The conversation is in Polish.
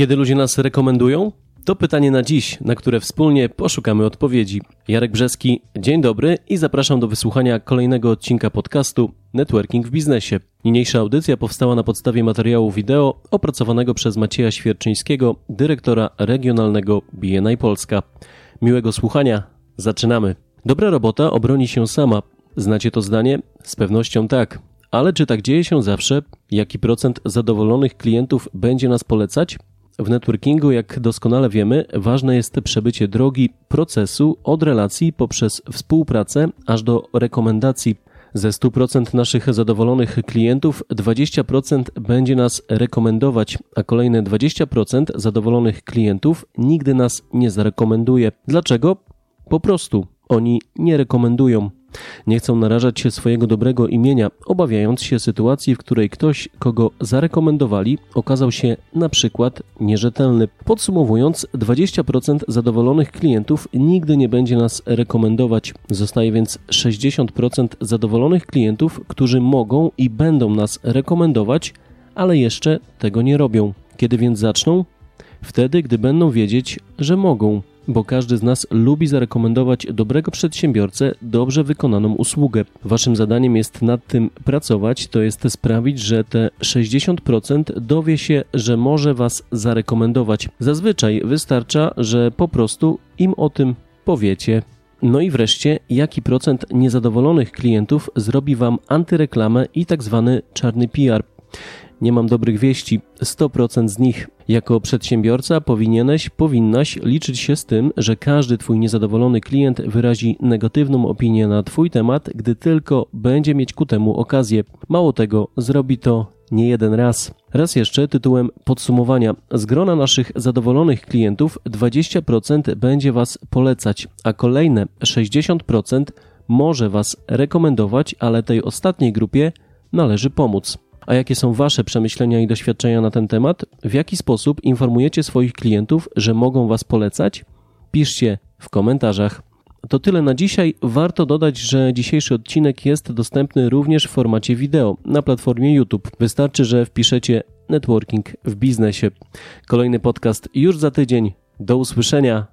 Kiedy ludzie nas rekomendują? To pytanie na dziś, na które wspólnie poszukamy odpowiedzi. Jarek Brzeski, dzień dobry i zapraszam do wysłuchania kolejnego odcinka podcastu Networking w biznesie. Niniejsza audycja powstała na podstawie materiału wideo opracowanego przez Macieja Świerczyńskiego, dyrektora regionalnego BNI Polska. Miłego słuchania, zaczynamy. Dobra robota obroni się sama. Znacie to zdanie? Z pewnością tak. Ale czy tak dzieje się zawsze? Jaki procent zadowolonych klientów będzie nas polecać? W networkingu, jak doskonale wiemy, ważne jest przebycie drogi procesu od relacji poprzez współpracę aż do rekomendacji. Ze 100% naszych zadowolonych klientów 20% będzie nas rekomendować, a kolejne 20% zadowolonych klientów nigdy nas nie zarekomenduje. Dlaczego? Po prostu oni nie rekomendują. Nie chcą narażać się swojego dobrego imienia, obawiając się sytuacji, w której ktoś, kogo zarekomendowali, okazał się na przykład nierzetelny. Podsumowując, 20% zadowolonych klientów nigdy nie będzie nas rekomendować. Zostaje więc 60% zadowolonych klientów, którzy mogą i będą nas rekomendować, ale jeszcze tego nie robią. Kiedy więc zaczną? Wtedy, gdy będą wiedzieć, że mogą bo każdy z nas lubi zarekomendować dobrego przedsiębiorcę dobrze wykonaną usługę. Waszym zadaniem jest nad tym pracować, to jest sprawić, że te 60% dowie się, że może Was zarekomendować. Zazwyczaj wystarcza, że po prostu im o tym powiecie. No i wreszcie, jaki procent niezadowolonych klientów zrobi Wam antyreklamę i tak zwany czarny PR? Nie mam dobrych wieści. 100% z nich. Jako przedsiębiorca powinieneś, powinnaś liczyć się z tym, że każdy Twój niezadowolony klient wyrazi negatywną opinię na Twój temat, gdy tylko będzie mieć ku temu okazję. Mało tego, zrobi to nie jeden raz. Raz jeszcze tytułem podsumowania. Z grona naszych zadowolonych klientów 20% będzie Was polecać, a kolejne 60% może Was rekomendować, ale tej ostatniej grupie należy pomóc. A jakie są Wasze przemyślenia i doświadczenia na ten temat? W jaki sposób informujecie swoich klientów, że mogą Was polecać? Piszcie w komentarzach. To tyle na dzisiaj. Warto dodać, że dzisiejszy odcinek jest dostępny również w formacie wideo na platformie YouTube. Wystarczy, że wpiszecie networking w biznesie. Kolejny podcast już za tydzień. Do usłyszenia.